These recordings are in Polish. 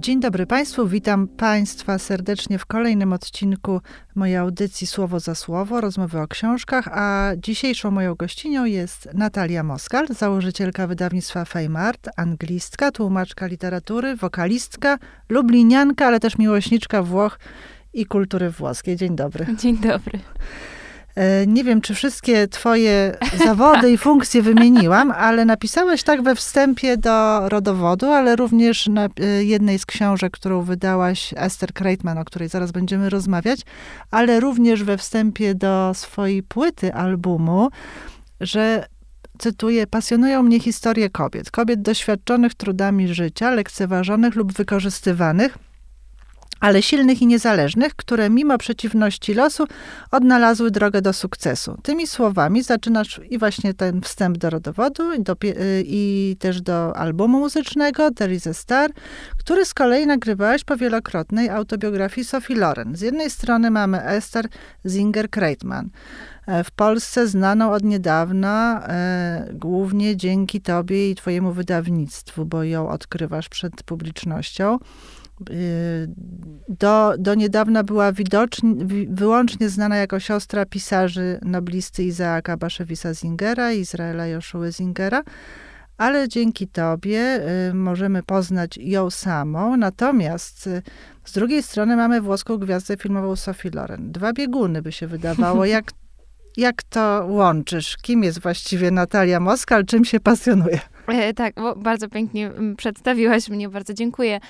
Dzień dobry Państwu, witam Państwa serdecznie w kolejnym odcinku mojej audycji Słowo za Słowo, rozmowy o książkach, a dzisiejszą moją gościnią jest Natalia Moskal, założycielka wydawnictwa Fame Art, anglistka, tłumaczka literatury, wokalistka, lublinianka, ale też miłośniczka Włoch i kultury włoskiej. Dzień dobry. Dzień dobry. E, nie wiem, czy wszystkie twoje zawody i funkcje wymieniłam, ale napisałeś tak we wstępie do rodowodu, ale również na e, jednej z książek, którą wydałaś, Esther Kreitman, o której zaraz będziemy rozmawiać, ale również we wstępie do swojej płyty, albumu, że cytuję, pasjonują mnie historie kobiet, kobiet doświadczonych trudami życia, lekceważonych lub wykorzystywanych, ale silnych i niezależnych, które mimo przeciwności losu odnalazły drogę do sukcesu. Tymi słowami zaczynasz i właśnie ten wstęp do rodowodu i, do, i też do albumu muzycznego There is a Star, który z kolei nagrywałaś po wielokrotnej autobiografii Sophie Loren. Z jednej strony mamy Esther Zinger-Kreitman, e, w Polsce znaną od niedawna, e, głównie dzięki tobie i twojemu wydawnictwu, bo ją odkrywasz przed publicznością. Y, do, do niedawna była widocznie, wyłącznie znana jako siostra pisarzy noblisty Izaaka Baszewisa Zingera i Izraela Joshua Zingera, ale dzięki tobie y, możemy poznać ją samą. Natomiast y, z drugiej strony mamy włoską gwiazdę filmową Sophie Loren. Dwa bieguny by się wydawało. Jak, jak to łączysz? Kim jest właściwie Natalia Moskal? Czym się pasjonuje? E, tak, bardzo pięknie mm, przedstawiłaś mnie, bardzo dziękuję.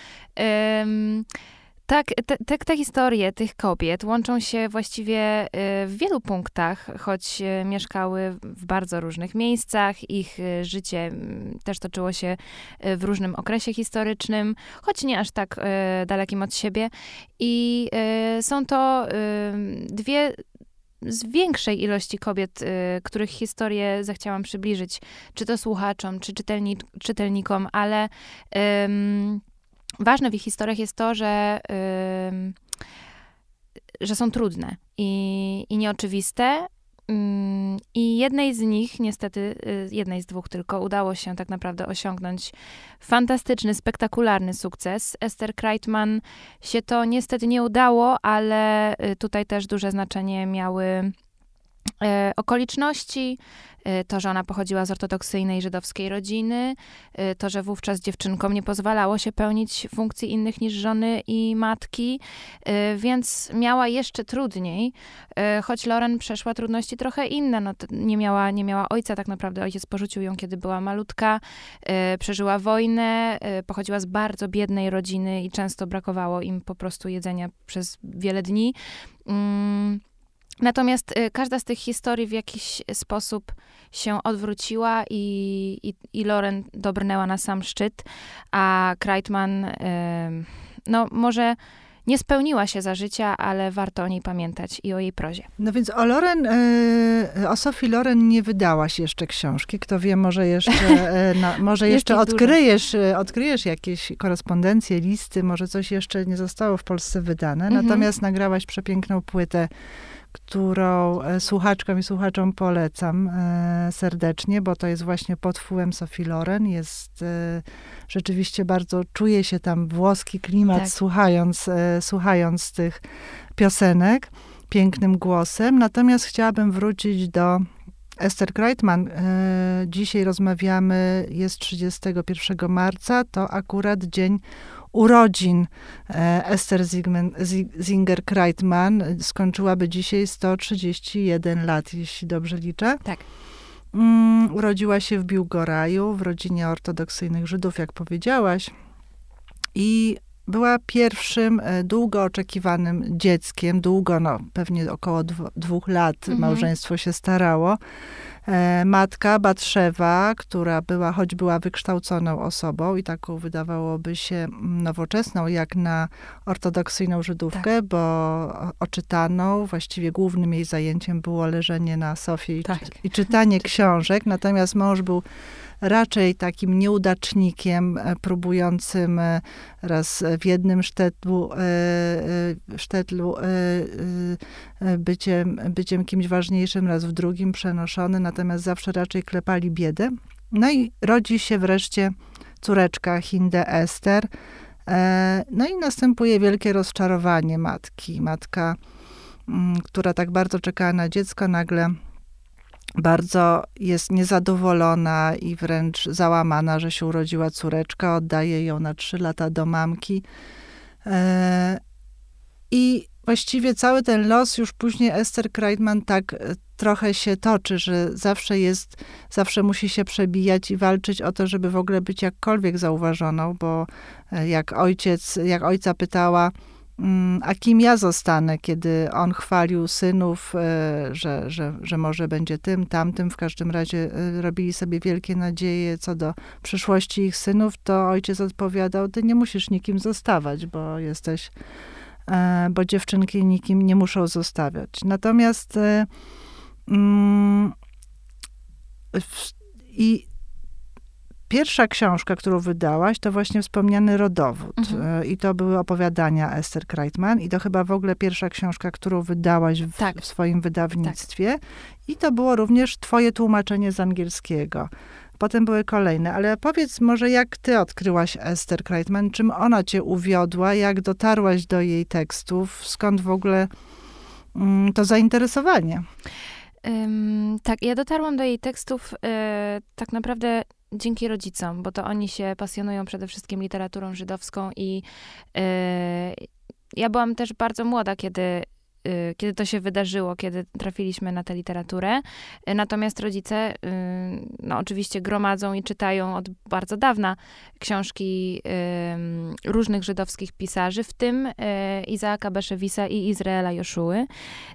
Tak, te, te, te, historie tych kobiet łączą się właściwie e, w wielu punktach, choć e, mieszkały w bardzo różnych miejscach. Ich życie też toczyło się w różnym okresie historycznym, choć nie aż tak dalekim od siebie. I są to dwie z większej ilości kobiet, y, których historię zechciałam przybliżyć, czy to słuchaczom, czy czytelni, czytelnikom, ale ważne w ich historiach jest to, że, że są trudne i, i nieoczywiste, I jednej z nich, niestety, y, jednej z dwóch tylko, udało się tak naprawdę osiągnąć fantastyczny, spektakularny sukces. Esther Kreitman się to niestety nie udało, ale y, tutaj też duże znaczenie miały okoliczności, e, to, że ona pochodziła z ortodoksyjnej żydowskiej rodziny, e, to, że wówczas dziewczynkom nie pozwalało się pełnić funkcji innych niż żony i matki, więc miała jeszcze trudniej, choć Loren przeszła trudności trochę inne. No, nie, miała, nie miała ojca, tak naprawdę ojciec porzucił ją, kiedy była malutka, przeżyła wojnę, pochodziła z bardzo biednej rodziny i często brakowało im po prostu jedzenia przez wiele dni. Mm, Natomiast y, każda z tych historii w jakiś sposób się odwróciła i, i, i Loren dobrnęła na sam szczyt, a Kreitman, y, no może nie spełniła się za życia, ale warto o niej pamiętać i o jej prozie. No więc o Loren, y, o Sophie Loren nie wydałaś jeszcze książki. Kto wie, może jeszcze, na, może jeszcze odkryjesz, odkryjesz jakieś korespondencje, listy, może coś jeszcze nie zostało w Polsce wydane. Mhm. Natomiast nagrałaś przepiękną płytę którą e, słuchaczkom i słuchaczom polecam e, serdecznie, bo to jest właśnie pod wpływem Sophie Loren. Jest e, rzeczywiście bardzo, czuje się tam włoski klimat, tak. słuchając, słuchając tych piosenek pięknym głosem. Natomiast chciałabym wrócić do Esther Kreitman. Dzisiaj rozmawiamy, jest 31 marca, to akurat dzień urodzin e, Esther Zinger-Kreitman skończyłaby dzisiaj 131 lat, jeśli dobrze liczę. Tak. Um, urodziła się w Biłgoraju, w rodzinie ortodoksyjnych Żydów, jak powiedziałaś. I była pierwszym e, długo oczekiwanym dzieckiem, długo, no pewnie około dwóch lat mhm. małżeństwo się starało. E, matka Batrzewa, która była, choć była wykształconą osobą i taką wydawałoby się nowoczesną, jak na ortodoksyjną Żydówkę, tak. bo oczytaną, właściwie głównym jej zajęciem było leżenie na sofie tak. i, i czytanie książek, natomiast mąż był raczej takim nieudacznikiem, e, próbującym e, raz w jednym sztetlu, e, sztetlu byciem, byciem kimś ważniejszym, raz w drugim przenoszony, natomiast zawsze raczej klepali biedę. No i rodzi się wreszcie córeczka Hinde Ester, no i następuje wielkie rozczarowanie matki. Matka, mm, która tak bardzo czekała na dziecko, nagle bardzo jest niezadowolona i wręcz załamana, że się urodziła córeczka, oddaje ją na trzy lata do mamki. E, I właściwie cały ten los już później Esther Kreitman tak e, trochę się toczy, że zawsze jest, zawsze musi się przebijać i walczyć o to, żeby w ogóle być jakkolwiek zauważoną, bo e, jak ojciec, jak ojca pytała, a kim ja zostanę, kiedy on chwalił synów, e, że, że, że może będzie tym, tamtym. W każdym razie robili sobie wielkie nadzieje co do przyszłości ich synów, to ojciec odpowiadał, ty nie musisz nikim zostawać, bo jesteś E, bo dziewczynki nikim nie muszą zostawiać. Natomiast e, mm, i pierwsza książka, którą wydałaś, to właśnie wspomniany rodowód. Mhm. E, I to były opowiadania Esther Kreitman. I to chyba w ogóle pierwsza książka, którą wydałaś w, tak. w swoim wydawnictwie. Tak. I to było również twoje tłumaczenie z angielskiego. Potem były kolejne, ale powiedz może, jak ty odkryłaś Esther Kreitman? Czym ona cię uwiodła? Jak dotarłaś do jej tekstów? Skąd w ogóle mm, to zainteresowanie? Um, tak, ja dotarłam do jej tekstów e, tak naprawdę dzięki rodzicom, bo to oni się pasjonują przede wszystkim literaturą żydowską i e, ja byłam też bardzo młoda, kiedy kiedy to się wydarzyło, kiedy trafiliśmy na tę literaturę. Y, natomiast rodzice, y, no oczywiście gromadzą i czytają od bardzo dawna książki różnych żydowskich pisarzy, w tym Izaaka Beszewisa i Izraela Joszuły,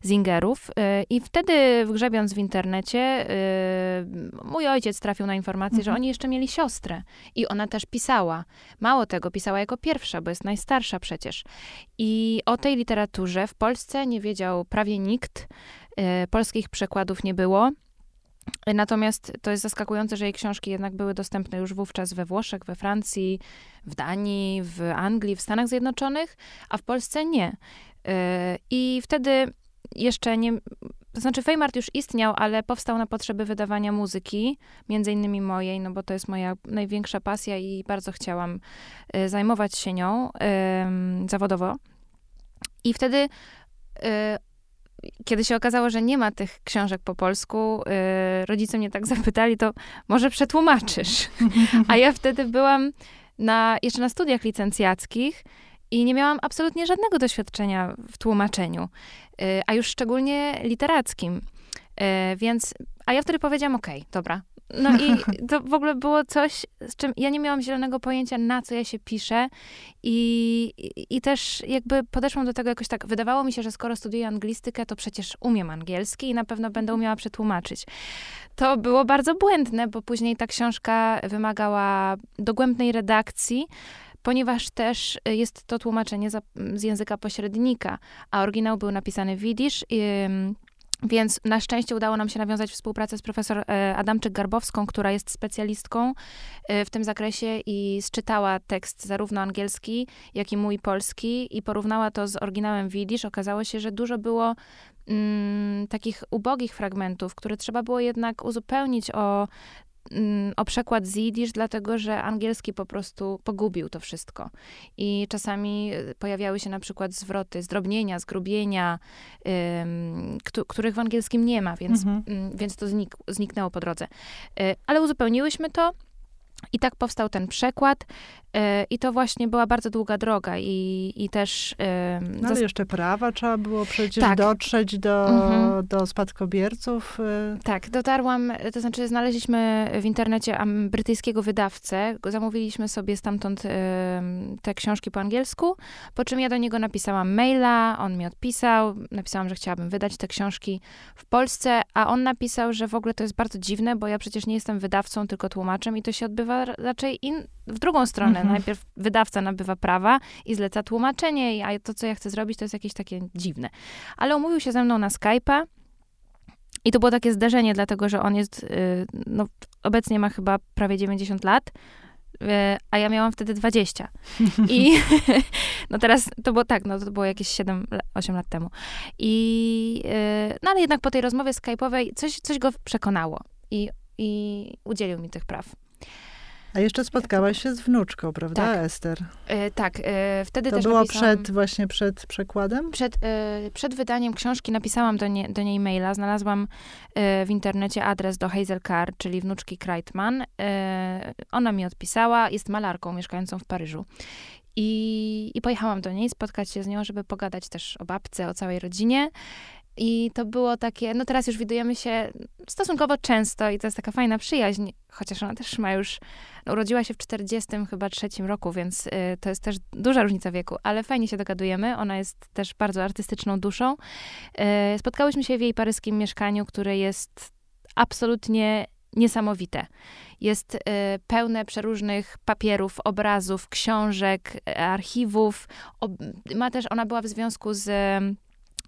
Zingerów. I wtedy, grzebiąc w internecie, mój ojciec trafił na informację, mhm. że oni jeszcze mieli siostrę i ona też pisała. Mało tego, pisała jako pierwsza, bo jest najstarsza przecież. I o tej literaturze w Polsce nie wiedział prawie nikt. E, polskich przekładów nie było. Natomiast to jest zaskakujące, że jej książki jednak były dostępne już wówczas we Włoszech, we Francji, w Danii, w Anglii, w Stanach Zjednoczonych, a w Polsce nie. E, I wtedy jeszcze nie. To znaczy, Feymart już istniał, ale powstał na potrzeby wydawania muzyki, między innymi mojej, no bo to jest moja największa pasja i bardzo chciałam e, zajmować się nią zawodowo. I wtedy kiedy się okazało, że nie ma tych książek po polsku, y, rodzice mnie tak zapytali, to może przetłumaczysz. A ja wtedy byłam na, jeszcze na studiach licencjackich i nie miałam absolutnie żadnego doświadczenia w tłumaczeniu, y, a już szczególnie literackim. Więc, a ja wtedy powiedziałam, okej, dobra, no i to w ogóle było coś, z czym ja nie miałam zielonego pojęcia, na co ja się piszę. I, i, I, też jakby podeszłam do tego jakoś tak, wydawało mi się, że skoro studiuję anglistykę, to przecież umiem angielski i na pewno będę umiała przetłumaczyć. To było bardzo błędne, bo później ta książka wymagała dogłębnej redakcji, ponieważ też jest to tłumaczenie z języka pośrednika, a oryginał był napisany w. Więc na szczęście udało nam się nawiązać współpracę z profesor e, Adamczyk-Garbowską, która jest specjalistką e, w tym zakresie i sczytała tekst zarówno angielski, jak i mój polski i porównała to z oryginałem Widzisz. Okazało się, że dużo było mm, takich ubogich fragmentów, które trzeba było jednak uzupełnić o o przekład z jidysz, dlatego że angielski po prostu pogubił to wszystko. I czasami y, pojawiały się na przykład zwroty zdrobnienia, zgrubienia, ym, których w angielskim nie ma, więc, mhm. Mm, więc to znik zniknęło po drodze. Y, ale uzupełniłyśmy to. I tak powstał ten przekład. E, I to właśnie była bardzo długa droga i, i też... No ale jeszcze prawa trzeba było przecież tak. dotrzeć do, mhm. do spadkobierców. E. Tak, dotarłam, to znaczy znaleźliśmy w internecie brytyjskiego wydawcę, zamówiliśmy sobie stamtąd te książki po angielsku, po czym ja do niego napisałam maila, on mi odpisał, napisałam, że chciałabym wydać te książki w Polsce, a on napisał, że w ogóle to jest bardzo dziwne, bo ja przecież nie jestem wydawcą, tylko tłumaczem i to się odbywa raczej in, w drugą stronę. Mhm. Najpierw wydawca nabywa prawa i zleca tłumaczenie, a to, co ja chcę zrobić, to jest jakieś takie dziwne. Ale umówił się ze mną na Skype'a. I to było takie zdarzenie, dlatego że on jest, y, no, obecnie ma chyba prawie 90 lat, y, a ja miałam wtedy 20. I no teraz to było tak, no to było jakieś 7-8 lat temu. I y, no ale jednak po tej rozmowie skype'owej coś, coś go przekonało i, i udzielił mi tych praw. A jeszcze spotkałaś się z wnuczką, prawda, Tak. Ester? E, tak, e, wtedy To też było napisałam, przed, właśnie przed przekładem? Przed, e, przed wydaniem książki napisałam do, nie, do niej maila. Znalazłam e, w internecie adres do Hazel Carr, czyli wnuczki Kreitman. E, ona mi odpisała, jest malarką mieszkającą w Paryżu. I, I pojechałam do niej spotkać się z nią, żeby pogadać też o babce, o całej rodzinie. I to było takie, no teraz już widujemy się stosunkowo często i to jest taka fajna przyjaźń, chociaż ona też ma już, no, urodziła się w 40 chyba trzecim roku, więc y, to jest też duża różnica wieku, ale fajnie się dogadujemy. Ona jest też bardzo artystyczną duszą. Y, spotkałyśmy się w jej paryskim mieszkaniu, które jest absolutnie niesamowite. Jest y, pełne przeróżnych papierów, obrazów, książek, y, archiwów. Ob, ma też, ona była w związku z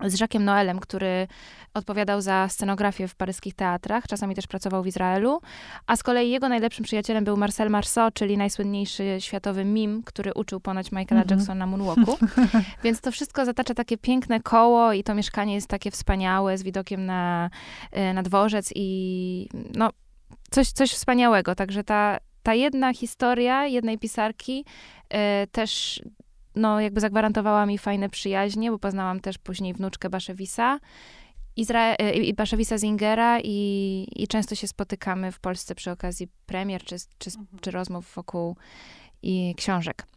z Jacques'em Noelem, który odpowiadał za scenografię w paryskich teatrach, czasami też pracował w Izraelu, a z kolei jego najlepszym przyjacielem był Marcel Marceau, czyli najsłynniejszy światowy mim, który uczył ponoć Michaela Mhm. Jacksona moonwalku. Więc to wszystko zatacza takie piękne koło i to mieszkanie jest takie wspaniałe, z widokiem na, e, na dworzec i no, coś, coś wspaniałego. Także ta, ta jedna historia jednej pisarki e, też no, jakby zagwarantowała mi fajne przyjaźnie, bo poznałam też później wnuczkę Baszewisa, Izra- e, i Baszewisa Zingera i, i często się spotykamy w Polsce przy okazji premier czy, czy, czy rozmów wokół i książek.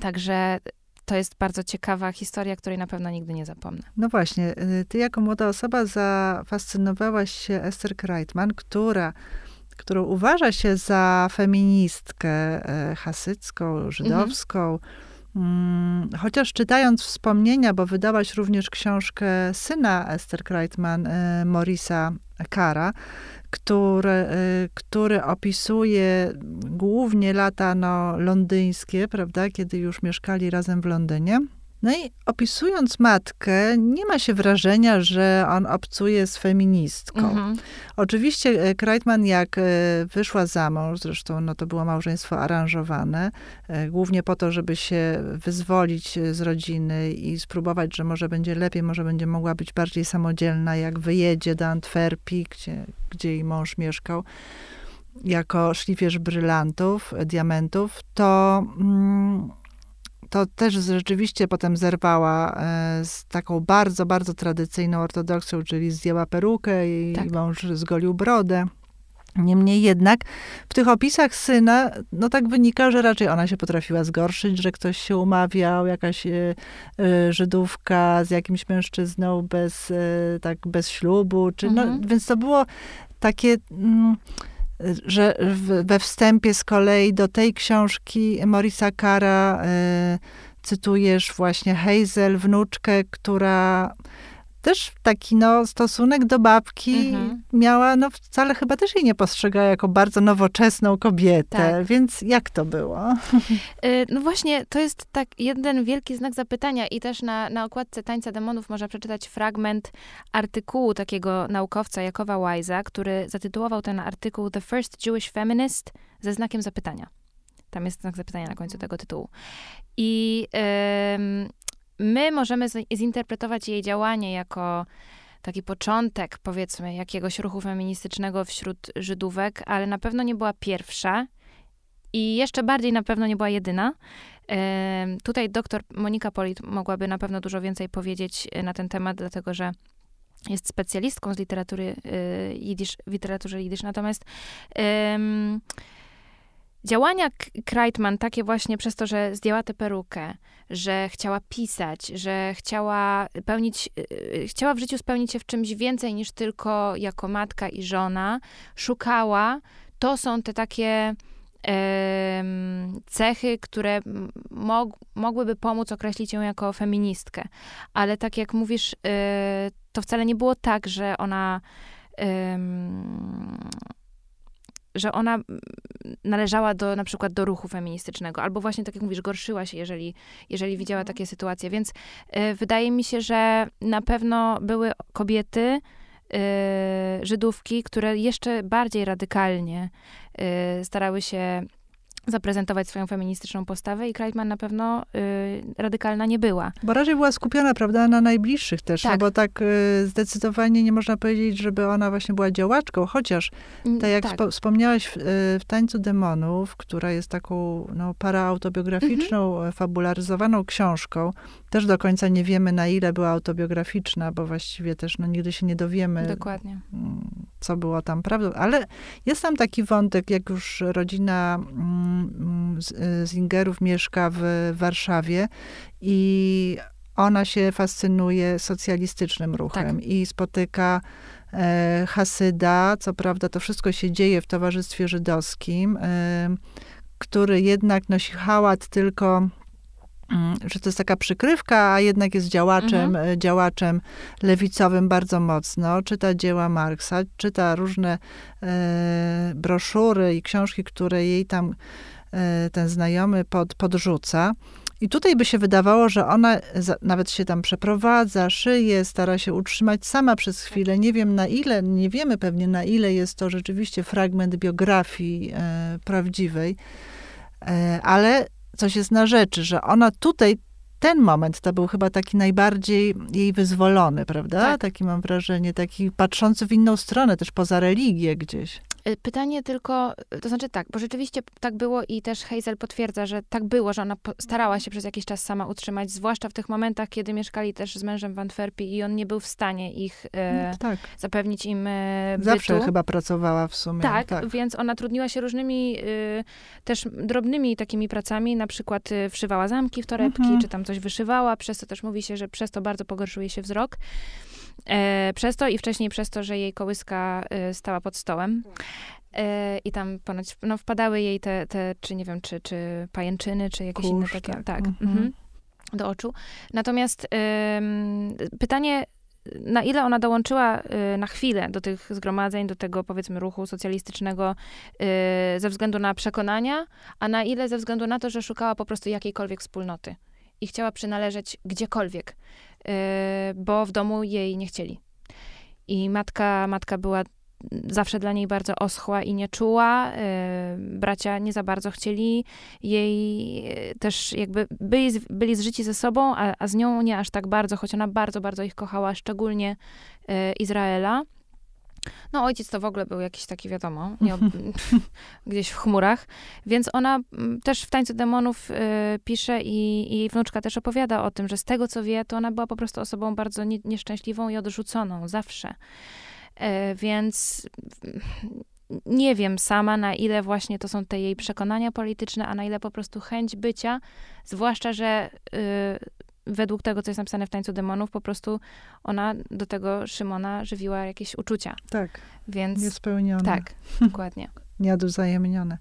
Także to jest bardzo ciekawa historia, której na pewno nigdy nie zapomnę. No właśnie, y, ty jako młoda osoba zafascynowałaś się Esther Kreitman, która, którą uważa się za feministkę e, hasycką, żydowską. Mm, Chociaż czytając wspomnienia, bo wydałaś również książkę syna Esther Kreitman, e, Morisa Kara, który, e, który opisuje głównie lata no, londyńskie, prawda, kiedy już mieszkali razem w Londynie. No i opisując matkę, nie ma się wrażenia, że on obcuje z feministką. Mhm. Oczywiście e, Kreitman, jak e, wyszła za mąż, zresztą no, to było małżeństwo aranżowane, e, głównie po to, żeby się wyzwolić z rodziny i spróbować, że może będzie lepiej, może będzie mogła być bardziej samodzielna, jak wyjedzie do Antwerpii, gdzie, gdzie jej mąż mieszkał, jako szlifierz brylantów, diamentów, to... Mm, to też rzeczywiście potem zerwała e, z taką bardzo, bardzo tradycyjną ortodoksją, czyli zdjęła perukę i Tak. mąż zgolił brodę. Niemniej jednak w tych opisach syna, no tak wynika, że raczej ona się potrafiła zgorszyć, że ktoś się umawiał, jakaś e, Żydówka z jakimś mężczyzną bez, e, tak, bez ślubu, czy, no, Mhm. więc to było takie... Mm, że we wstępie z kolei do tej książki Morisa Kara e, cytujesz właśnie Hazel, wnuczkę, która też taki no, stosunek do babki Mhm. miała, no wcale chyba też jej nie postrzegała jako bardzo nowoczesną kobietę, Tak. więc jak to było? Y, No właśnie, to jest tak jeden wielki znak zapytania i też na, na okładce Tańca Demonów można przeczytać fragment artykułu takiego naukowca Jakowa Wise'a, który zatytułował ten artykuł The First Jewish Feminist ze znakiem zapytania. Tam jest znak zapytania na końcu tego tytułu. I ym, my możemy zinterpretować jej działanie jako taki początek, powiedzmy, jakiegoś ruchu feministycznego wśród Żydówek, ale na pewno nie była pierwsza i jeszcze bardziej na pewno nie była jedyna. Tutaj doktor Monika Polit mogłaby na pewno dużo więcej powiedzieć e, na ten temat, dlatego że jest specjalistką z literatury y, jidysz, w literaturze jidysz. Natomiast em, działania Kreitman, takie właśnie przez to, że zdjęła tę perukę, że chciała pisać, że chciała pełnić, y, chciała w życiu spełnić się w czymś więcej niż tylko jako matka i żona, szukała, to są te takie cechy, które mog, mogłyby pomóc określić ją jako feministkę. Ale tak jak mówisz, y, to wcale nie było tak, że ona że ona mm, należała do, na przykład do ruchu feministycznego, albo właśnie, tak jak mówisz, gorszyła się, jeżeli, jeżeli widziała takie sytuacje. Więc y, wydaje mi się, że na pewno były kobiety, y, Żydówki, które jeszcze bardziej radykalnie y, starały się zaprezentować swoją feministyczną postawę i Kreitman na pewno y, radykalna nie była. Bo raczej była skupiona, prawda, na najbliższych też, tak. no bo tak y, zdecydowanie nie można powiedzieć, żeby ona właśnie była działaczką, chociaż tak jak tak. Spo, wspomniałaś w, y, w, Tańcu Demonów, która jest taką no, paraautobiograficzną, mhm. fabularyzowaną książką, też do końca nie wiemy, na ile była autobiograficzna, bo właściwie też no, nigdy się nie dowiemy, Dokładnie. Mm, co było tam prawdą. Ale jest tam taki wątek, jak już rodzina mm, Zingerów mieszka w Warszawie i ona się fascynuje socjalistycznym ruchem tak. i spotyka e, Hasyda, co prawda to wszystko się dzieje w towarzystwie żydowskim, e, który jednak nosi hałat tylko że to jest taka przykrywka, a jednak jest działaczem, mhm. E, działaczem lewicowym bardzo mocno. Czyta dzieła Marksa, czyta różne e, broszury i książki, które jej tam e, ten znajomy pod, podrzuca. I tutaj by się wydawało, że ona za, nawet się tam przeprowadza, szyje, stara się utrzymać sama przez chwilę. Nie wiem na ile, nie wiemy pewnie na ile jest to rzeczywiście fragment biografii e, prawdziwej, e, ale coś jest na rzeczy, że ona tutaj, ten moment to był chyba taki najbardziej jej wyzwolony, prawda? Tak. Taki mam wrażenie, taki patrzący w inną stronę, też poza religię gdzieś. Y, pytanie tylko, to znaczy tak, bo rzeczywiście tak było i też Hazel potwierdza, że tak było, że ona starała się przez jakiś czas sama utrzymać, zwłaszcza w tych momentach, kiedy mieszkali też z mężem w Antwerpii i on nie był w stanie ich e, no, tak. zapewnić im e, bytu. Zawsze chyba pracowała w sumie. Tak, tak. więc ona trudniła się różnymi y, też drobnymi takimi pracami, na przykład y, wszywała zamki w torebki, mhm. czy tam coś wyszywała, przez to też mówi się, że przez to bardzo pogorszuje się wzrok. E, przez to i wcześniej przez to, że jej kołyska e, stała pod stołem. E, I tam ponoć no, wpadały jej te, te, czy nie wiem, czy, czy pajęczyny, czy jakieś Kurz, inne takie. Tak. tak mhm. Mhm, do oczu. Natomiast pytanie, na ile ona dołączyła y, na chwilę do tych zgromadzeń, do tego powiedzmy ruchu socjalistycznego y, ze względu na przekonania, a na ile ze względu na to, że szukała po prostu jakiejkolwiek wspólnoty i chciała przynależeć gdziekolwiek. Y, bo w domu jej nie chcieli. I matka, matka była zawsze dla niej bardzo oschła i nieczuła. Y, bracia nie za bardzo chcieli jej y, też jakby byli, byli zżyci ze sobą, a, a z nią nie aż tak bardzo, choć ona bardzo, bardzo ich kochała, szczególnie Izraela. No ojciec to w ogóle był jakiś taki, wiadomo, nie, gdzieś w chmurach, więc ona mm, też w Tańcu Demonów y, pisze i, i jej wnuczka też opowiada o tym, że z tego co wie, to ona była po prostu osobą bardzo nie, nieszczęśliwą i odrzuconą, zawsze. Y, więc nie wiem sama, na ile właśnie to są te jej przekonania polityczne, a na ile po prostu chęć bycia, zwłaszcza, że y, według tego, co jest napisane w Tańcu Demonów, po prostu ona do tego Szymona żywiła jakieś uczucia. Tak. Więc. Niespełnione. Tak, dokładnie. Nieodwzajemnione.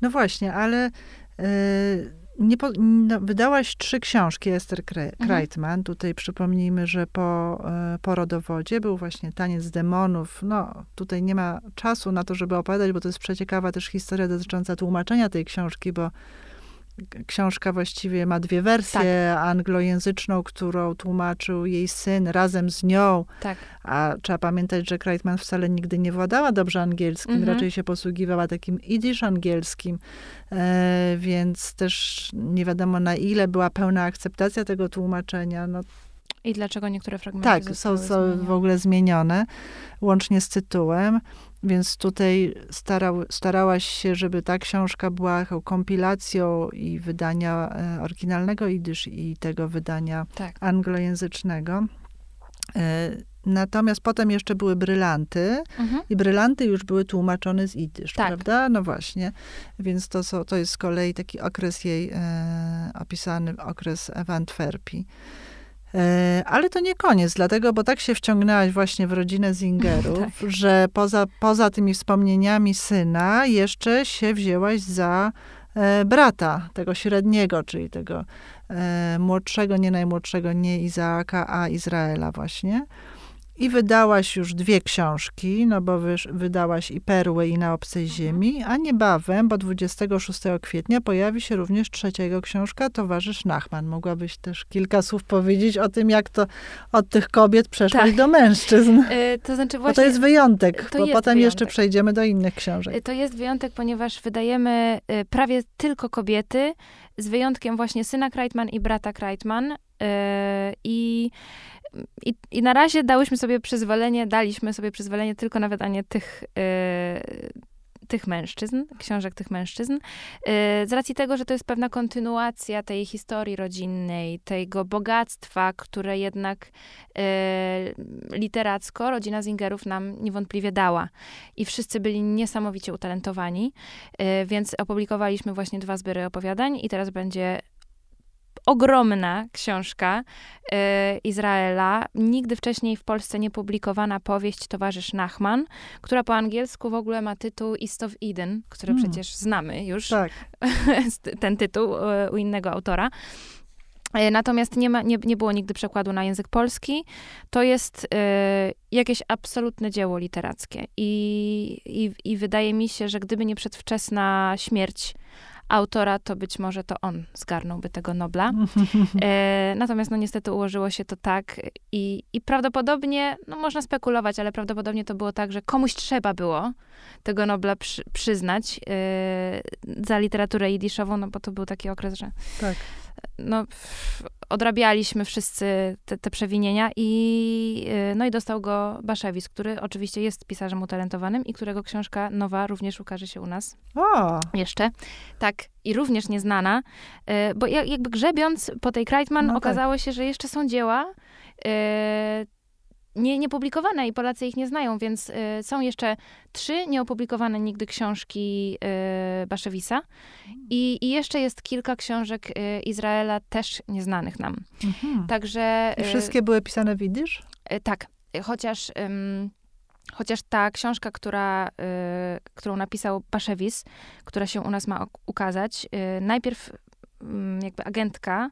No właśnie, ale yy, nie po, no, wydałaś trzy książki Ester Kreitman. Mhm. Tutaj przypomnijmy, że po, yy, po rodowodzie był właśnie Taniec Demonów. No, tutaj nie ma czasu na to, żeby opowiadać, bo to jest przeciekawa też historia dotycząca tłumaczenia tej książki, bo książka właściwie ma dwie wersje. Tak. Anglojęzyczną, którą tłumaczył jej syn razem z nią. Tak. A trzeba pamiętać, że Kreitman wcale nigdy nie władała dobrze angielskim. Mhm. Raczej się posługiwała takim idysz angielskim. E, więc też nie wiadomo na ile była pełna akceptacja tego tłumaczenia. No, i dlaczego niektóre fragmenty Tak, są, są w ogóle zmienione, łącznie z tytułem. Więc tutaj starał, starałaś się, żeby ta książka była kompilacją i wydania e, oryginalnego idysz i tego wydania tak. anglojęzycznego. E, natomiast potem jeszcze były brylanty mhm. i brylanty już były tłumaczone z idysz, tak. prawda? No właśnie. Więc to, so, to jest z kolei taki okres jej e, opisany, okres w Antwerpii. E, ale to nie koniec, dlatego, bo tak się wciągnęłaś właśnie w rodzinę Zingerów, tak. że poza, poza tymi wspomnieniami syna jeszcze się wzięłaś za e, brata, tego średniego, czyli tego e, młodszego, nie najmłodszego, nie Izaaka, a Izraela właśnie. I wydałaś już dwie książki, no bo wydałaś i Perły, i Na obcej Mhm. ziemi, a niebawem, bo 26 kwietnia pojawi się również trzeciego książka, Towarzysz Nachman. Mogłabyś też kilka słów powiedzieć o tym, jak to od tych kobiet przeszłaś Tak. do mężczyzn. Y, to znaczy Bo właśnie... to jest wyjątek, to bo jest potem jeszcze wyjątek. przejdziemy do innych książek. Y, To jest wyjątek, ponieważ wydajemy y, prawie tylko kobiety, z wyjątkiem właśnie syna Kreitman i brata Kreitman. I, i, I na razie dałyśmy sobie przyzwolenie, daliśmy sobie przyzwolenie tylko na wydanie tych, y, tych mężczyzn, książek tych mężczyzn, y, z racji tego, że to jest pewna kontynuacja tej historii rodzinnej, tego bogactwa, które jednak y, literacko rodzina Zingerów nam niewątpliwie dała. I wszyscy byli niesamowicie utalentowani, y, więc opublikowaliśmy właśnie dwa zbiory opowiadań i teraz będzie ogromna książka y, Izraela, nigdy wcześniej w Polsce nie publikowana powieść Towarzysz Nachman, która po angielsku w ogóle ma tytuł East of Eden, który Mm. przecież znamy już, Tak. ten tytuł y, u innego autora. Y, Natomiast nie, ma, nie, nie było nigdy przekładu na język polski. To jest y, jakieś absolutne dzieło literackie. I, i, I wydaje mi się, że gdyby nie przedwczesna śmierć autora, to być może to on zgarnąłby tego Nobla. E, natomiast no niestety ułożyło się to tak i, i prawdopodobnie, no można spekulować, ale prawdopodobnie to było tak, że komuś trzeba było tego Nobla przy, przyznać e, za literaturę jidyszową, no bo to był taki okres, że Tak. no, odrabialiśmy wszyscy te, te przewinienia i e, no i dostał go Baszewicz, który oczywiście jest pisarzem utalentowanym i którego książka nowa również ukaże się u nas O, jeszcze. Tak, i również nieznana, e, bo ja- jakby grzebiąc po tej Kreitman No tak. okazało się, że jeszcze są dzieła e, nie, niepublikowane i Polacy ich nie znają, więc e, są jeszcze trzy nieopublikowane nigdy książki e, Baszewisa i, i jeszcze jest kilka książek e, Izraela też nieznanych nam. mhm. Także... I e, wszystkie były pisane w jidysz? E, Tak, chociaż, chociaż ta książka, która, y, którą napisał Paszewis, która się u nas ma ukazać, y, najpierw ym, jakby agentka,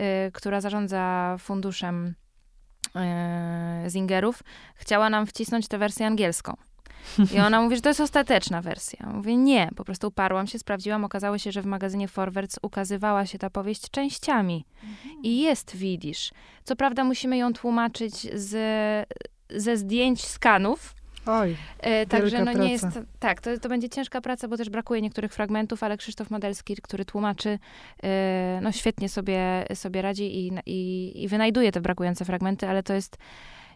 y, która zarządza funduszem y, Zingerów, chciała nam wcisnąć tę wersję angielską. I ona mówi, że to jest ostateczna wersja. Mówię, nie, po prostu uparłam się, sprawdziłam, okazało się, że w magazynie Forwards ukazywała się ta powieść częściami. I jest widzisz. Co prawda musimy ją tłumaczyć z, ze zdjęć skanów, Oj, e, także no nie jest, tak, to, to będzie ciężka praca, bo też brakuje niektórych fragmentów, ale Krzysztof Modelski, który tłumaczy, e, no świetnie sobie, sobie radzi i, i, i wynajduje te brakujące fragmenty, ale to jest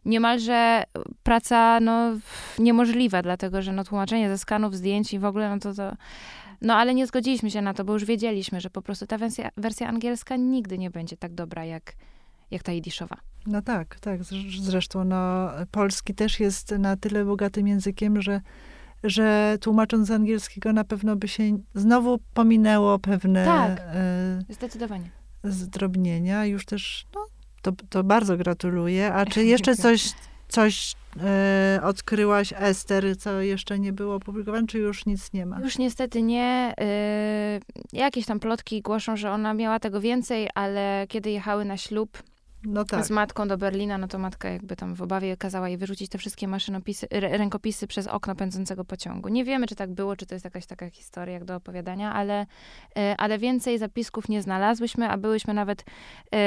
niemalże praca no, niemożliwa, dlatego że no, tłumaczenie ze skanów, zdjęć i w ogóle, no to, to no ale nie zgodziliśmy się na to, bo już wiedzieliśmy, że po prostu ta wersja, wersja angielska nigdy nie będzie tak dobra jak, jak ta jidiszowa. no tak, tak. Zresz- Zresztą no, polski też jest na tyle bogatym językiem, że, że tłumacząc z angielskiego na pewno by się znowu pominęło pewne Tak. e, Zdecydowanie. zdrobnienia. Już też, no, to, to bardzo gratuluję. A czy jeszcze coś, coś e, odkryłaś, Ester, co jeszcze nie było opublikowane, czy już nic nie ma? Już niestety nie. Yy, jakieś tam plotki głoszą, że ona miała tego więcej, ale kiedy jechały na ślub No tak. z matką do Berlina, no to matka jakby tam w obawie kazała jej wyrzucić te wszystkie maszynopisy, rękopisy przez okno pędzącego pociągu. Nie wiemy, czy tak było, czy to jest jakaś taka historia jak do opowiadania, ale, yy, ale więcej zapisków nie znalazłyśmy, a byłyśmy nawet yy,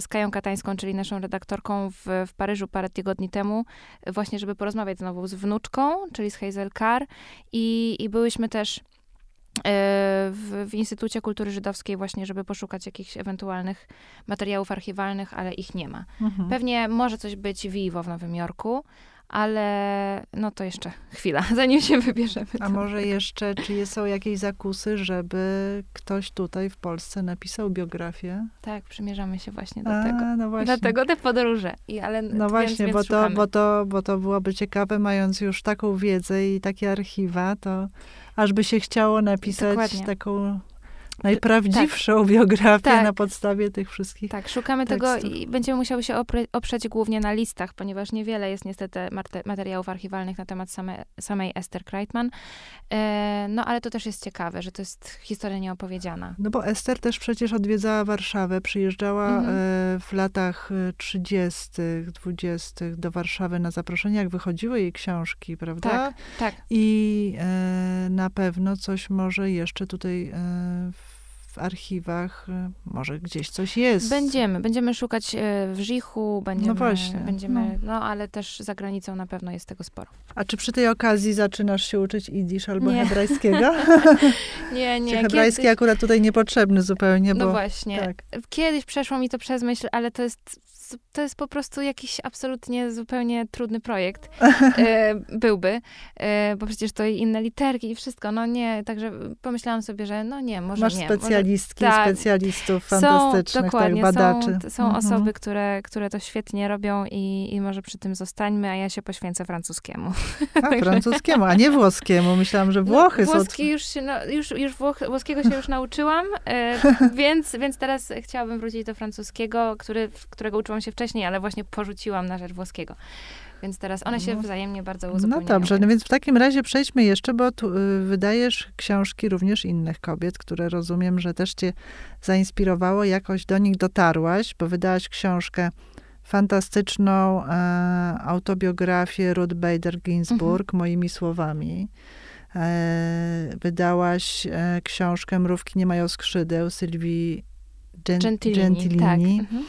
z Kają Katańską, czyli naszą redaktorką w, w Paryżu parę tygodni temu, właśnie żeby porozmawiać znowu z wnuczką, czyli z Hazel Carr i, i byłyśmy też e, w, w Instytucie Kultury Żydowskiej właśnie, żeby poszukać jakichś ewentualnych materiałów archiwalnych, ale ich nie ma. Mhm. Pewnie może coś być w Iwo w Nowym Jorku, ale no to jeszcze chwila, zanim się wybierzemy. A może jeszcze, czy są jakieś zakusy, żeby ktoś tutaj w Polsce napisał biografię? Tak, przymierzamy się właśnie do A, tego. no właśnie. Dlatego te podróże. I, ale, No więc, właśnie, więc bo, to, bo, to, bo to byłoby ciekawe, mając już taką wiedzę i takie archiwa, to aż by się chciało napisać Dokładnie. taką najprawdziwszą tak. biografię tak. na podstawie tych wszystkich Tak, szukamy tekstów. tego i będziemy musiały się oprzeć głównie na listach, ponieważ niewiele jest niestety materiałów archiwalnych na temat same, samej Esther Kreitman. E, no ale to też jest ciekawe, że to jest historia nieopowiedziana. No bo Esther też przecież odwiedzała Warszawę, przyjeżdżała mhm. e, w latach 30., 20. do Warszawy na zaproszenie, jak wychodziły jej książki, prawda? Tak, tak. I e, na pewno coś może jeszcze tutaj e, w archiwach, e, może gdzieś coś jest. Będziemy, będziemy szukać e, w Żichu, będziemy, no właśnie, będziemy, no. no. ale też za granicą na pewno jest tego sporo. A czy przy tej okazji zaczynasz się uczyć idisz albo nie. hebrajskiego? nie, nie. Czy hebrajski Kiedyś... akurat tutaj niepotrzebny zupełnie, no bo... No właśnie. Tak. Kiedyś przeszło mi to przez myśl, ale to jest to jest po prostu jakiś absolutnie zupełnie trudny projekt e, byłby, e, bo przecież to i inne literki i wszystko, no nie, także pomyślałam sobie, że no nie, może Masz nie. specjalistki, może, tak, specjalistów fantastycznych, tak, dokładnie, tak, badaczy. Są, są mhm. osoby, które, które to świetnie robią i, i może przy tym zostańmy, a ja się poświęcę francuskiemu. A, francuskiemu, a nie włoskiemu. Myślałam, że Włochy no, włoski są... już, się, no, już, już Włoch, włoskiego się już nauczyłam, e, więc, więc teraz chciałabym wrócić do francuskiego, który, którego uczyłam się wcześniej, ale właśnie porzuciłam na rzecz włoskiego. Więc teraz one się no. wzajemnie bardzo no uzupełniają. No dobrze, no więc w takim razie przejdźmy jeszcze, bo tu y, wydajesz książki również innych kobiet, które rozumiem, że też cię zainspirowało, jakoś do nich dotarłaś, bo wydałaś książkę fantastyczną e, autobiografię Ruth Bader Ginsburg, mhm. moimi słowami. E, wydałaś e, książkę Mrówki nie mają skrzydeł Sylwii Gentilini. Gentilini. Tak. Mhm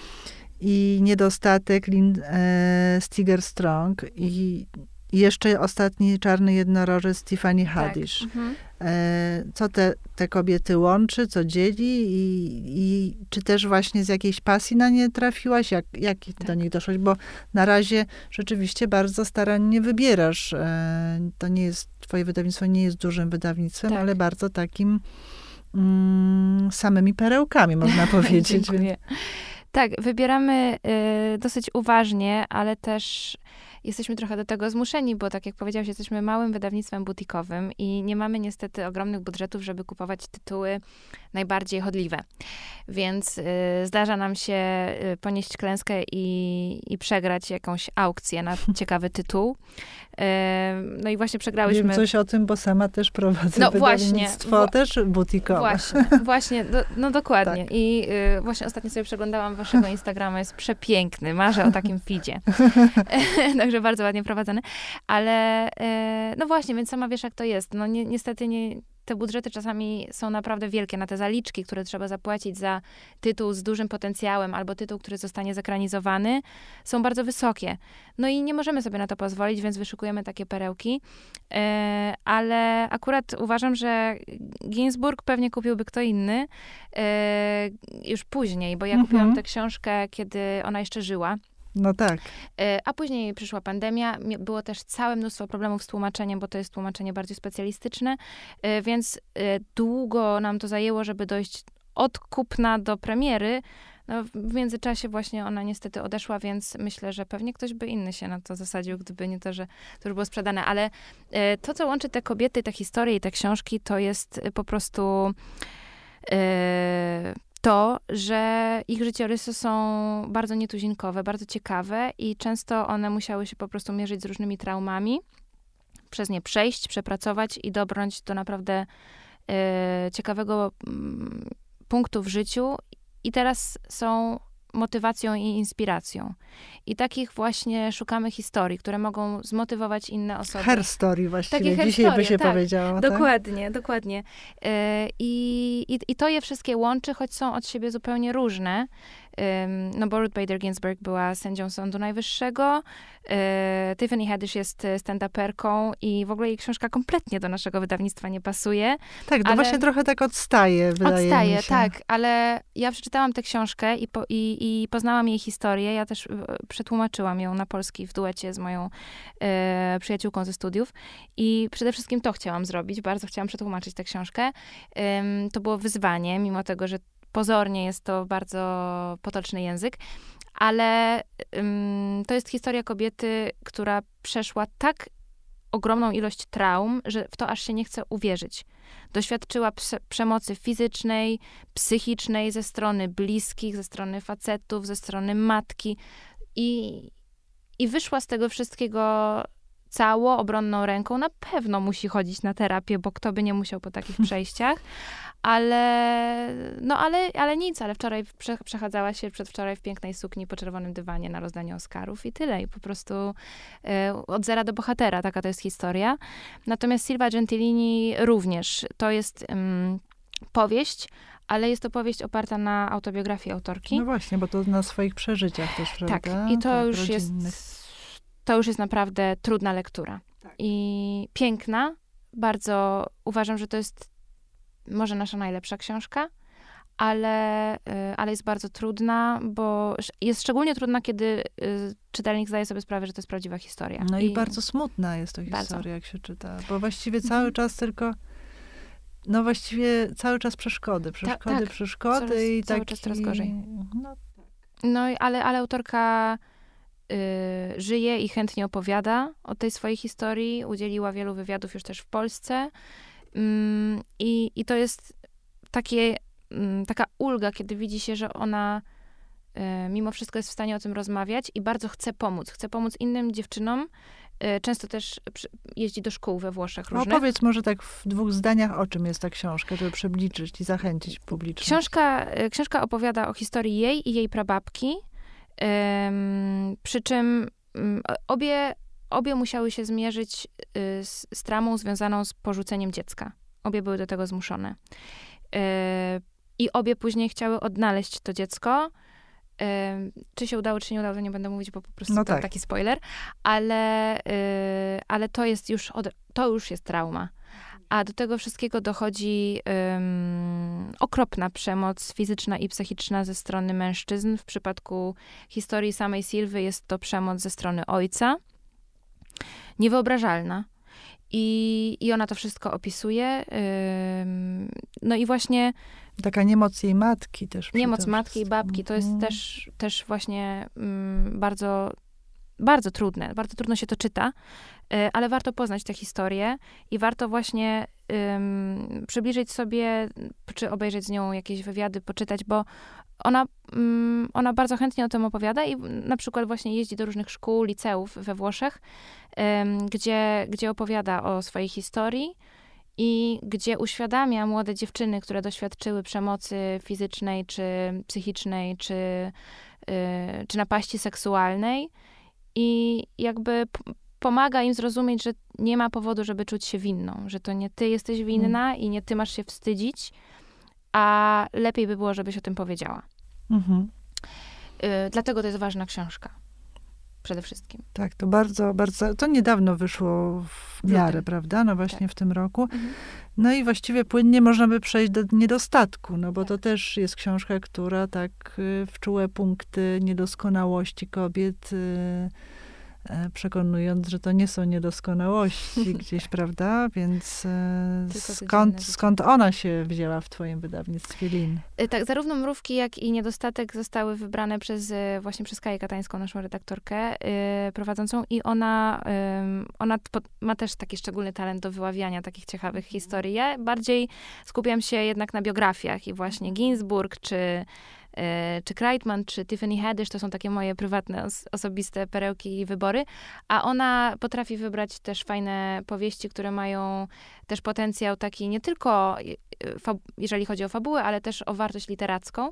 i niedostatek Lin, e, Stiger Strong i jeszcze ostatni czarny jednorożec tak, Haddish. Tak. Mhm. E, co te, te kobiety łączy, co dzieli i, i czy też właśnie z jakiejś pasji na nie trafiłaś? Jak, jak tak. do nich doszłaś? Bo na razie rzeczywiście bardzo starannie wybierasz. E, to nie jest, twoje wydawnictwo nie jest dużym wydawnictwem, tak. ale bardzo takim mm, samymi perełkami, można powiedzieć. Dziękuję. Tak, wybieramy y, dosyć uważnie, ale też jesteśmy trochę do tego zmuszeni, bo tak jak powiedziałeś, jesteśmy małym wydawnictwem butikowym i nie mamy niestety ogromnych budżetów, żeby kupować tytuły najbardziej chodliwe. Więc y, zdarza nam się y, ponieść klęskę i, i przegrać jakąś aukcję na ciekawy tytuł. Y, no i właśnie przegrałyśmy. Wiem coś o tym, bo sama też prowadzę no wydawnictwo, właśnie, też butikowe. Właśnie, właśnie, do, no dokładnie. Tak. I y, właśnie ostatnio sobie przeglądałam waszego Instagrama, jest przepiękny, marzę o takim feedzie. Także bardzo ładnie prowadzony. Ale y, no właśnie, więc sama wiesz, jak to jest. No ni niestety nie, te budżety czasami są naprawdę wielkie na te zaliczki, które trzeba zapłacić za tytuł z dużym potencjałem albo tytuł, który zostanie zekranizowany, są bardzo wysokie. No i nie możemy sobie na to pozwolić, więc wyszukujemy takie perełki. E, ale akurat uważam, że Ginsburg pewnie kupiłby kto inny e, już później, bo ja mhm. kupiłam tę książkę, kiedy ona jeszcze żyła. No tak. E, a później przyszła pandemia, było też całe mnóstwo problemów z tłumaczeniem, bo to jest tłumaczenie bardziej specjalistyczne, e, więc e, długo nam to zajęło, żeby dojść od kupna do premiery. No, w międzyczasie właśnie ona niestety odeszła, więc myślę, że pewnie ktoś by inny się na to zasadził, gdyby nie to, że to już było sprzedane. Ale to, co łączy te kobiety, te historie i te książki, to jest po prostu to, że ich życiorysy są bardzo nietuzinkowe, bardzo ciekawe i często one musiały się po prostu mierzyć z różnymi traumami, przez nie przejść, przepracować i dobrnąć do naprawdę e, ciekawego mm, punktu w życiu. I teraz są motywacją i inspiracją. I takich właśnie szukamy historii, które mogą zmotywować inne osoby. Her story właściwie, Takie dzisiaj by się tak, powiedziało. Dokładnie, tak? dokładnie. E, I, i, I to je wszystkie łączy, choć są od siebie zupełnie różne. No bo Ruth Bader Ginsburg była sędzią Sądu Najwyższego, e, Tiffany Haddish jest stand-uperką i w ogóle jej książka kompletnie do naszego wydawnictwa nie pasuje. Tak, to właśnie trochę tak odstaje, wydaje odstaje, mi się. tak, ale ja przeczytałam tę książkę i, po, i, i poznałam jej historię. Ja też e, przetłumaczyłam ją na polski w duecie z moją e, przyjaciółką ze studiów i przede wszystkim to chciałam zrobić. Bardzo chciałam przetłumaczyć tę książkę. E, to było wyzwanie, mimo tego, że pozornie jest to bardzo potoczny język, ale to jest historia kobiety, która przeszła tak ogromną ilość traum, że w to aż się nie chce uwierzyć. Doświadczyła przemocy fizycznej, psychicznej ze strony bliskich, ze strony facetów, ze strony matki i, i wyszła z tego wszystkiego cało obronną ręką. Na pewno musi chodzić na terapię, bo kto by nie musiał po takich przejściach. Ale, no ale, ale nic, ale wczoraj prze, przechadzała się przedwczoraj w pięknej sukni po czerwonym dywanie na rozdaniu Oscarów i tyle. I po prostu e, od zera do bohatera, taka to jest historia. Natomiast Silva Gentilini również. To jest um, powieść, ale jest to powieść oparta na autobiografii autorki. No właśnie, bo to na swoich przeżyciach też, prawda? Tak, i to tak, już rodzinnych. jest to już jest naprawdę trudna lektura. Tak. I piękna, bardzo uważam, że to jest może nasza najlepsza książka, ale, y, ale jest bardzo trudna, bo jest szczególnie trudna, kiedy y, czytelnik zdaje sobie sprawę, że to jest prawdziwa historia. No i, i bardzo smutna jest to historia, bardzo. jak się czyta, bo właściwie mhm. cały czas tylko no właściwie cały czas przeszkody, przeszkody, tak, przeszkody coraz, i cały taki... czas coraz gorzej. No, no ale, ale autorka y, żyje i chętnie opowiada o tej swojej historii. Udzieliła wielu wywiadów już też w Polsce. Mm, i, I to jest takie, mm, taka ulga, kiedy widzi się, że ona y, mimo wszystko jest w stanie o tym rozmawiać i bardzo chce pomóc. Chce pomóc innym dziewczynom. Y, często też jeździ do szkół we Włoszech no, różnych. No powiedz może tak w dwóch zdaniach, o czym jest ta książka, żeby przybliżyć i zachęcić publiczność. Książka, y, książka opowiada o historii jej i jej prababki, przy czym mm, obie, obie musiały się zmierzyć y, z, z tramą związaną z porzuceniem dziecka. Obie były do tego zmuszone. I obie później chciały odnaleźć to dziecko. Czy się udało, czy nie udało, to nie będę mówić, bo po prostu no to tak. taki spoiler. Ale, y, ale to jest już, od, to już jest trauma. A do tego wszystkiego dochodzi um, okropna przemoc fizyczna i psychiczna ze strony mężczyzn. W przypadku historii samej Silwy jest to przemoc ze strony ojca. Niewyobrażalna. I, I ona to wszystko opisuje. No i właśnie. Taka niemoc jej matki też. Niemoc matki i babki. To jest mm. też, też właśnie um, bardzo bardzo trudne, bardzo trudno się to czyta, y, ale warto poznać tę historię i warto właśnie przybliżyć sobie, czy obejrzeć z nią jakieś wywiady, poczytać, bo ona, um, ona bardzo chętnie o tym opowiada i na przykład właśnie jeździ do różnych szkół, liceów we Włoszech, gdzie, gdzie opowiada o swojej historii i gdzie uświadamia młode dziewczyny, które doświadczyły przemocy fizycznej, czy psychicznej, czy, yy, czy napaści seksualnej, i jakby pomaga im zrozumieć, że nie ma powodu, żeby czuć się winną, że to nie ty jesteś winna mm. i nie ty masz się wstydzić, a lepiej by było, żebyś o tym powiedziała. Mm-hmm. Y, dlatego to jest ważna książka. Przede wszystkim. Tak, to bardzo, bardzo, to niedawno wyszło w miarę, prawda? No właśnie tak. w tym roku. Mhm. No i właściwie płynnie można by przejść do niedostatku, no bo tak. to też jest książka, która tak y, w czułe punkty niedoskonałości kobiet y, przekonując, że to nie są niedoskonałości gdzieś, prawda? Więc e, skąd, skąd ona się wzięła w twoim wydawnictwie Lin? E, tak, zarówno Mrówki, jak i Niedostatek zostały wybrane przez, właśnie przez Kaję Katańską, naszą redaktorkę prowadzącą i ona, ona ma też taki szczególny talent do wyławiania takich ciekawych mhm. historii. Ja bardziej skupiam się jednak na biografiach i właśnie mhm. Ginsburg, czy E, czy Kreitman, czy Tiffany Haddish, to są takie moje prywatne, os osobiste perełki i wybory, a ona potrafi wybrać też fajne powieści, które mają też potencjał taki nie tylko, e, jeżeli chodzi o fabułę, ale też o wartość literacką.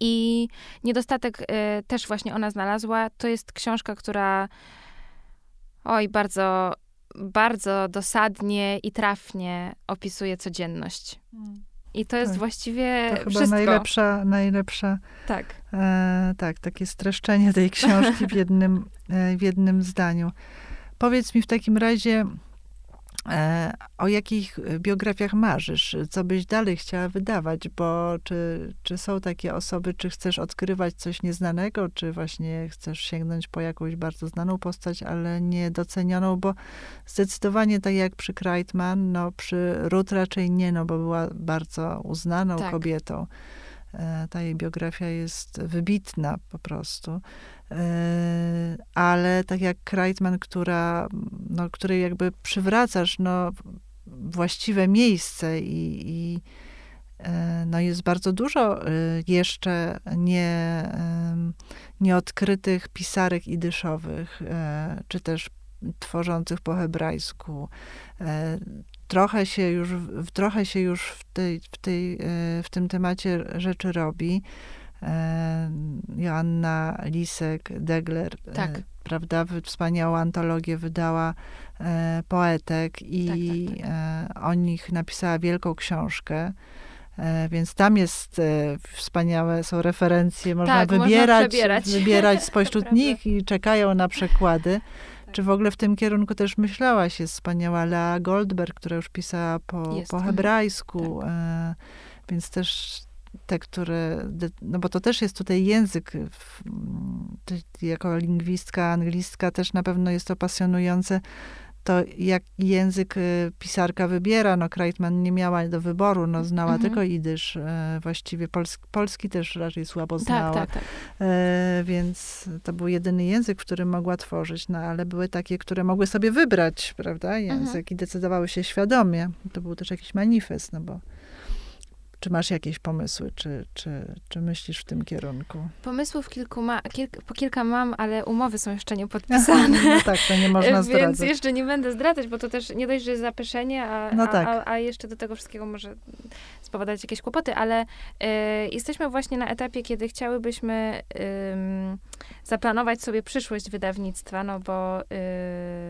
I niedostatek y, też właśnie ona znalazła. To jest książka, która oj, bardzo, bardzo dosadnie i trafnie opisuje codzienność. Hmm. I to jest tak. właściwie to chyba najlepsza, najlepsza tak. E, tak, takie streszczenie tej książki w jednym, e, w jednym zdaniu. Powiedz mi w takim razie, o jakich biografiach marzysz? Co byś dalej chciała wydawać? Bo czy, czy są takie osoby, czy chcesz odkrywać coś nieznanego, czy właśnie chcesz sięgnąć po jakąś bardzo znaną postać, ale niedocenioną? Bo zdecydowanie tak jak przy Kreitman, no przy Ruth raczej nie, no bo była bardzo uznaną tak. kobietą. E, ta jej biografia jest wybitna po prostu. Ale tak jak Kreitman, która, no, której jakby przywracasz no, właściwe miejsce i, i no jest bardzo dużo jeszcze nie, nieodkrytych pisarek idyszowych, czy też tworzących po hebrajsku. Trochę się już, trochę się już w, tej, w, tej, w tym temacie rzeczy robi. E, Joanna Lisek, Degler, tak. prawda, wspaniałą antologię wydała poetek i tak, tak, tak. o nich napisała wielką książkę. Więc tam jest wspaniałe, są referencje, można tak, wybierać, można wybierać spośród nich i czekają na przekłady. Czy w ogóle w tym kierunku też myślałaś? Jest wspaniała Lea Goldberg, która już pisała po, po hebrajsku, tak. e, więc też te, które, no bo to też jest tutaj język, jako lingwistka, anglistka też na pewno jest to pasjonujące to jak język y, pisarka wybiera, no Kreitman nie miała do wyboru, no znała mhm. tylko idysz, e, właściwie polski, polski też raczej słabo tak, znała, tak, tak, tak. E, więc to był jedyny język, w którym mogła tworzyć, no ale były takie, które mogły sobie wybrać, prawda, język mhm. i decydowały się świadomie. To był też jakiś manifest, no bo czy masz jakieś pomysły, czy, czy, czy myślisz w tym kierunku? Pomysłów kilku ma, kilk, po kilka mam, ale umowy są jeszcze nie podpisane. no tak, to nie można zdradzać. Więc jeszcze nie będę zdradzać, bo to też nie dość, że jest zapeszenie, a, no tak. a, a, jeszcze do tego wszystkiego może spowodować jakieś kłopoty, ale y, jesteśmy właśnie na etapie, kiedy chciałybyśmy y, zaplanować sobie przyszłość wydawnictwa, no bo y,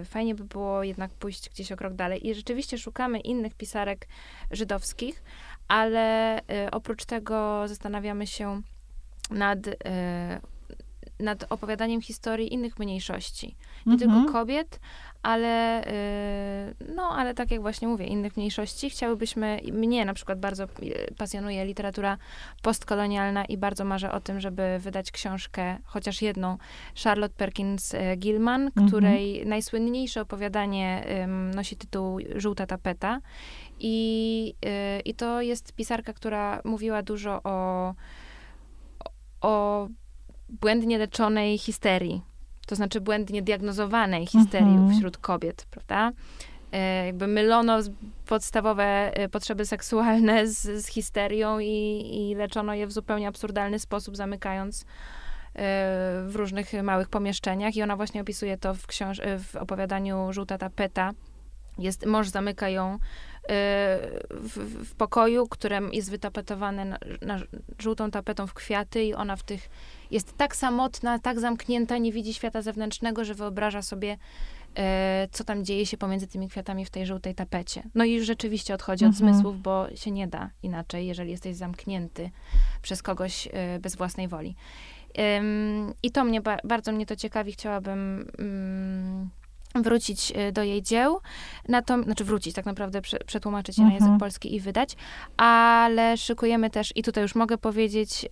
fajnie by było jednak pójść gdzieś o krok dalej. I rzeczywiście szukamy innych pisarek żydowskich, ale y, oprócz tego zastanawiamy się nad, y, nad opowiadaniem historii innych mniejszości. Nie mhm. tylko kobiet, ale y, no, ale tak jak właśnie mówię, innych mniejszości. Chciałybyśmy, mnie na przykład bardzo pasjonuje literatura postkolonialna i bardzo marzę o tym, żeby wydać książkę, chociaż jedną, Charlotte Perkins Gilman, mhm. której najsłynniejsze opowiadanie nosi tytuł Żółta tapeta. I, yy, I to jest pisarka, która mówiła dużo o, o błędnie leczonej histerii. To znaczy błędnie diagnozowanej histerii mhm. wśród kobiet, prawda? Yy, jakby mylono podstawowe yy, potrzeby seksualne z, z histerią i, i leczono je w zupełnie absurdalny sposób, zamykając w różnych małych pomieszczeniach. I ona właśnie opisuje to w, książ- w opowiadaniu Żółta tapeta. Jest, mąż zamyka ją w, w pokoju, którym jest wytapetowane na, na, żółtą tapetą w kwiaty i ona w tych jest tak samotna, tak zamknięta, nie widzi świata zewnętrznego, że wyobraża sobie, e, co tam dzieje się pomiędzy tymi kwiatami w tej żółtej tapecie. No i już rzeczywiście odchodzi mhm. od zmysłów, bo się nie da inaczej, jeżeli jesteś zamknięty przez kogoś e, bez własnej woli. I to mnie, bardzo mnie to ciekawi, chciałabym mm, wrócić y, do jej dzieł, na to, znaczy wrócić, tak naprawdę przetłumaczyć je na język mhm. polski i wydać, ale szykujemy też, i tutaj już mogę powiedzieć, y,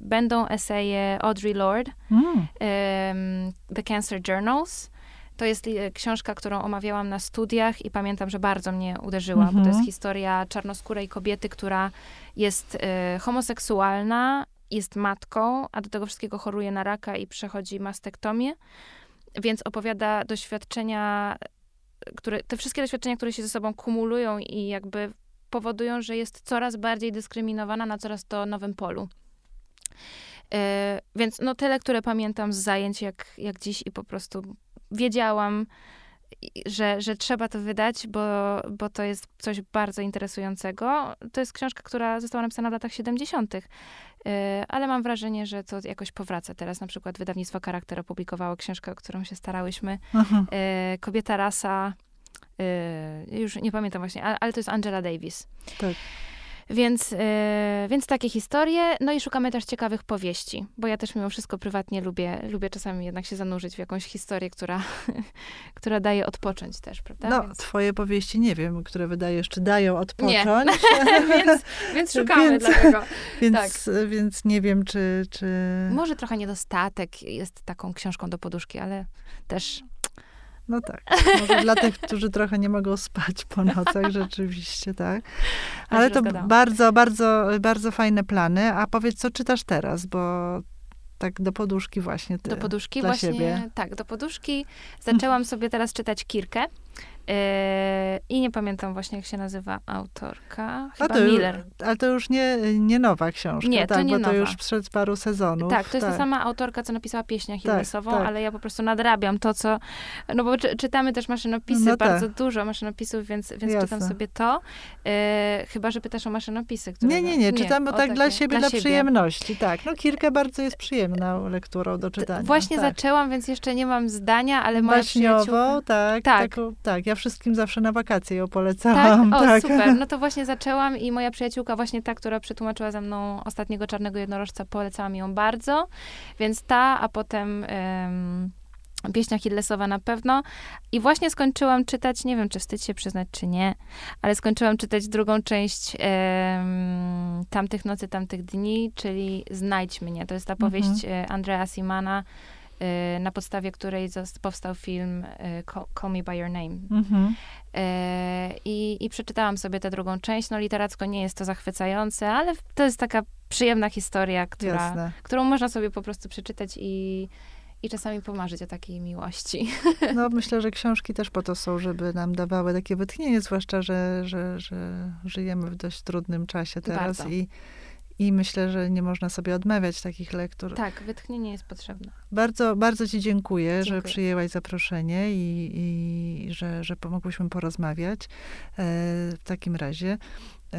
będą eseje Audrey Lorde, mm. y, The Cancer Journals, to jest y, książka, którą omawiałam na studiach i pamiętam, że bardzo mnie uderzyła, -hmm. bo to jest mhm. historia czarnoskórej kobiety, która jest y, homoseksualna, jest matką, a do tego wszystkiego choruje na raka i przechodzi mastektomię. Więc opowiada doświadczenia, które, te wszystkie doświadczenia, które się ze sobą kumulują i jakby powodują, że jest coraz bardziej dyskryminowana na coraz to nowym polu. Yy, więc no tyle, które pamiętam z zajęć jak, jak dziś i po prostu wiedziałam, że, że trzeba to wydać, bo, bo to jest coś bardzo interesującego. To jest książka, która została napisana w latach 70., y, ale mam wrażenie, że to jakoś powraca. Teraz na przykład wydawnictwo Charakter opublikowało książkę, o którą się starałyśmy. Mhm. Y, Kobieta rasa, y, już nie pamiętam właśnie, ale to jest Angela Davis. Tak. Więc, yy, więc takie historie. No i szukamy też ciekawych powieści, bo ja też mimo wszystko prywatnie lubię, lubię czasami jednak się zanurzyć w jakąś historię, która, która daje odpocząć też, prawda? No, więc... twoje powieści nie wiem, które wydajesz, czy dają odpocząć. Nie. więc, więc szukamy więc, dlatego. Więc, tak. więc nie wiem, czy, czy... Może trochę niedostatek jest taką książką do poduszki, ale też no tak. Może dla tych, którzy trochę nie mogą spać po nocach, rzeczywiście, tak. Ale to bardzo, bardzo, bardzo fajne plany. A powiedz, co czytasz teraz, bo tak do poduszki właśnie. Ty, do poduszki dla właśnie, siebie. tak, do poduszki zaczęłam sobie teraz czytać Kirkę. Yy, I nie pamiętam właśnie, jak się nazywa autorka. Chyba to, Miller. Ale to już nie, nie nowa książka, Nie, to tak? nie bo nowa. to już przed paru sezonów. Tak, to jest ta sama autorka, co napisała pieśń Achillesową, tak. ale ja po prostu nadrabiam to, co... No bo czy, czytamy też maszynopisy, No tak. bardzo dużo maszynopisów, więc, więc czytam sobie to. E, chyba, że pytasz o maszynopisy, które... Nie, nie, nie, czytamy o tak dla takie, siebie, dla, przyjemności. Tak, no Kirkę bardzo jest przyjemną lekturą do czytania. Właśnie tak. zaczęłam, więc jeszcze nie mam zdania, ale moja Baśniowo, przyjaciółka... tak, Tak. Taką, tak. Ja wszystkim zawsze na wakacje ją Tak? polecałam. O, tak. super. No to właśnie zaczęłam i moja przyjaciółka, właśnie ta, która przetłumaczyła ze mną ostatniego Czarnego Jednorożca, polecała mi ją bardzo. Więc ta, a potem em, pieśnia Hillesowa na pewno. I właśnie skończyłam czytać, nie wiem, czy wstyd się przyznać, czy nie, ale skończyłam czytać drugą część em, Tamtych Nocy, Tamtych Dni, czyli Znajdź mnie. To jest ta powieść e, Andrea Simana, na podstawie której powstał film e, Call, Me By Your Name. Mhm. E, I, I przeczytałam sobie tę drugą część. No literacko nie jest to zachwycające, ale to jest taka przyjemna historia, która, Jasne. którą można sobie po prostu przeczytać i, i czasami pomarzyć o takiej miłości. No myślę, że książki też po to są, żeby nam dawały takie wytchnienie, zwłaszcza, że, że, że żyjemy w dość trudnym czasie teraz Bardzo. i, i myślę, że nie można sobie odmawiać takich lektur. tak, wytchnienie jest potrzebne. Bardzo, bardzo Ci dziękuję, że Dziękuję. przyjęłaś zaproszenie i, i że, że pomogłyśmy porozmawiać e, w takim razie.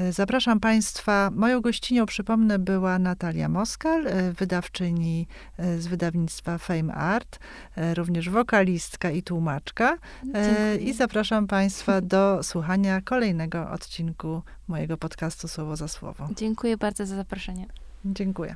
Zapraszam Państwa. Moją gościnią, przypomnę, była Natalia Moskal, e, wydawczyni e, z wydawnictwa Fame Art, e, również wokalistka i tłumaczka. Dziękuję. I zapraszam Państwa do słuchania kolejnego odcinku mojego podcastu Słowo za Słowo. Dziękuję bardzo za zaproszenie. Dziękuję.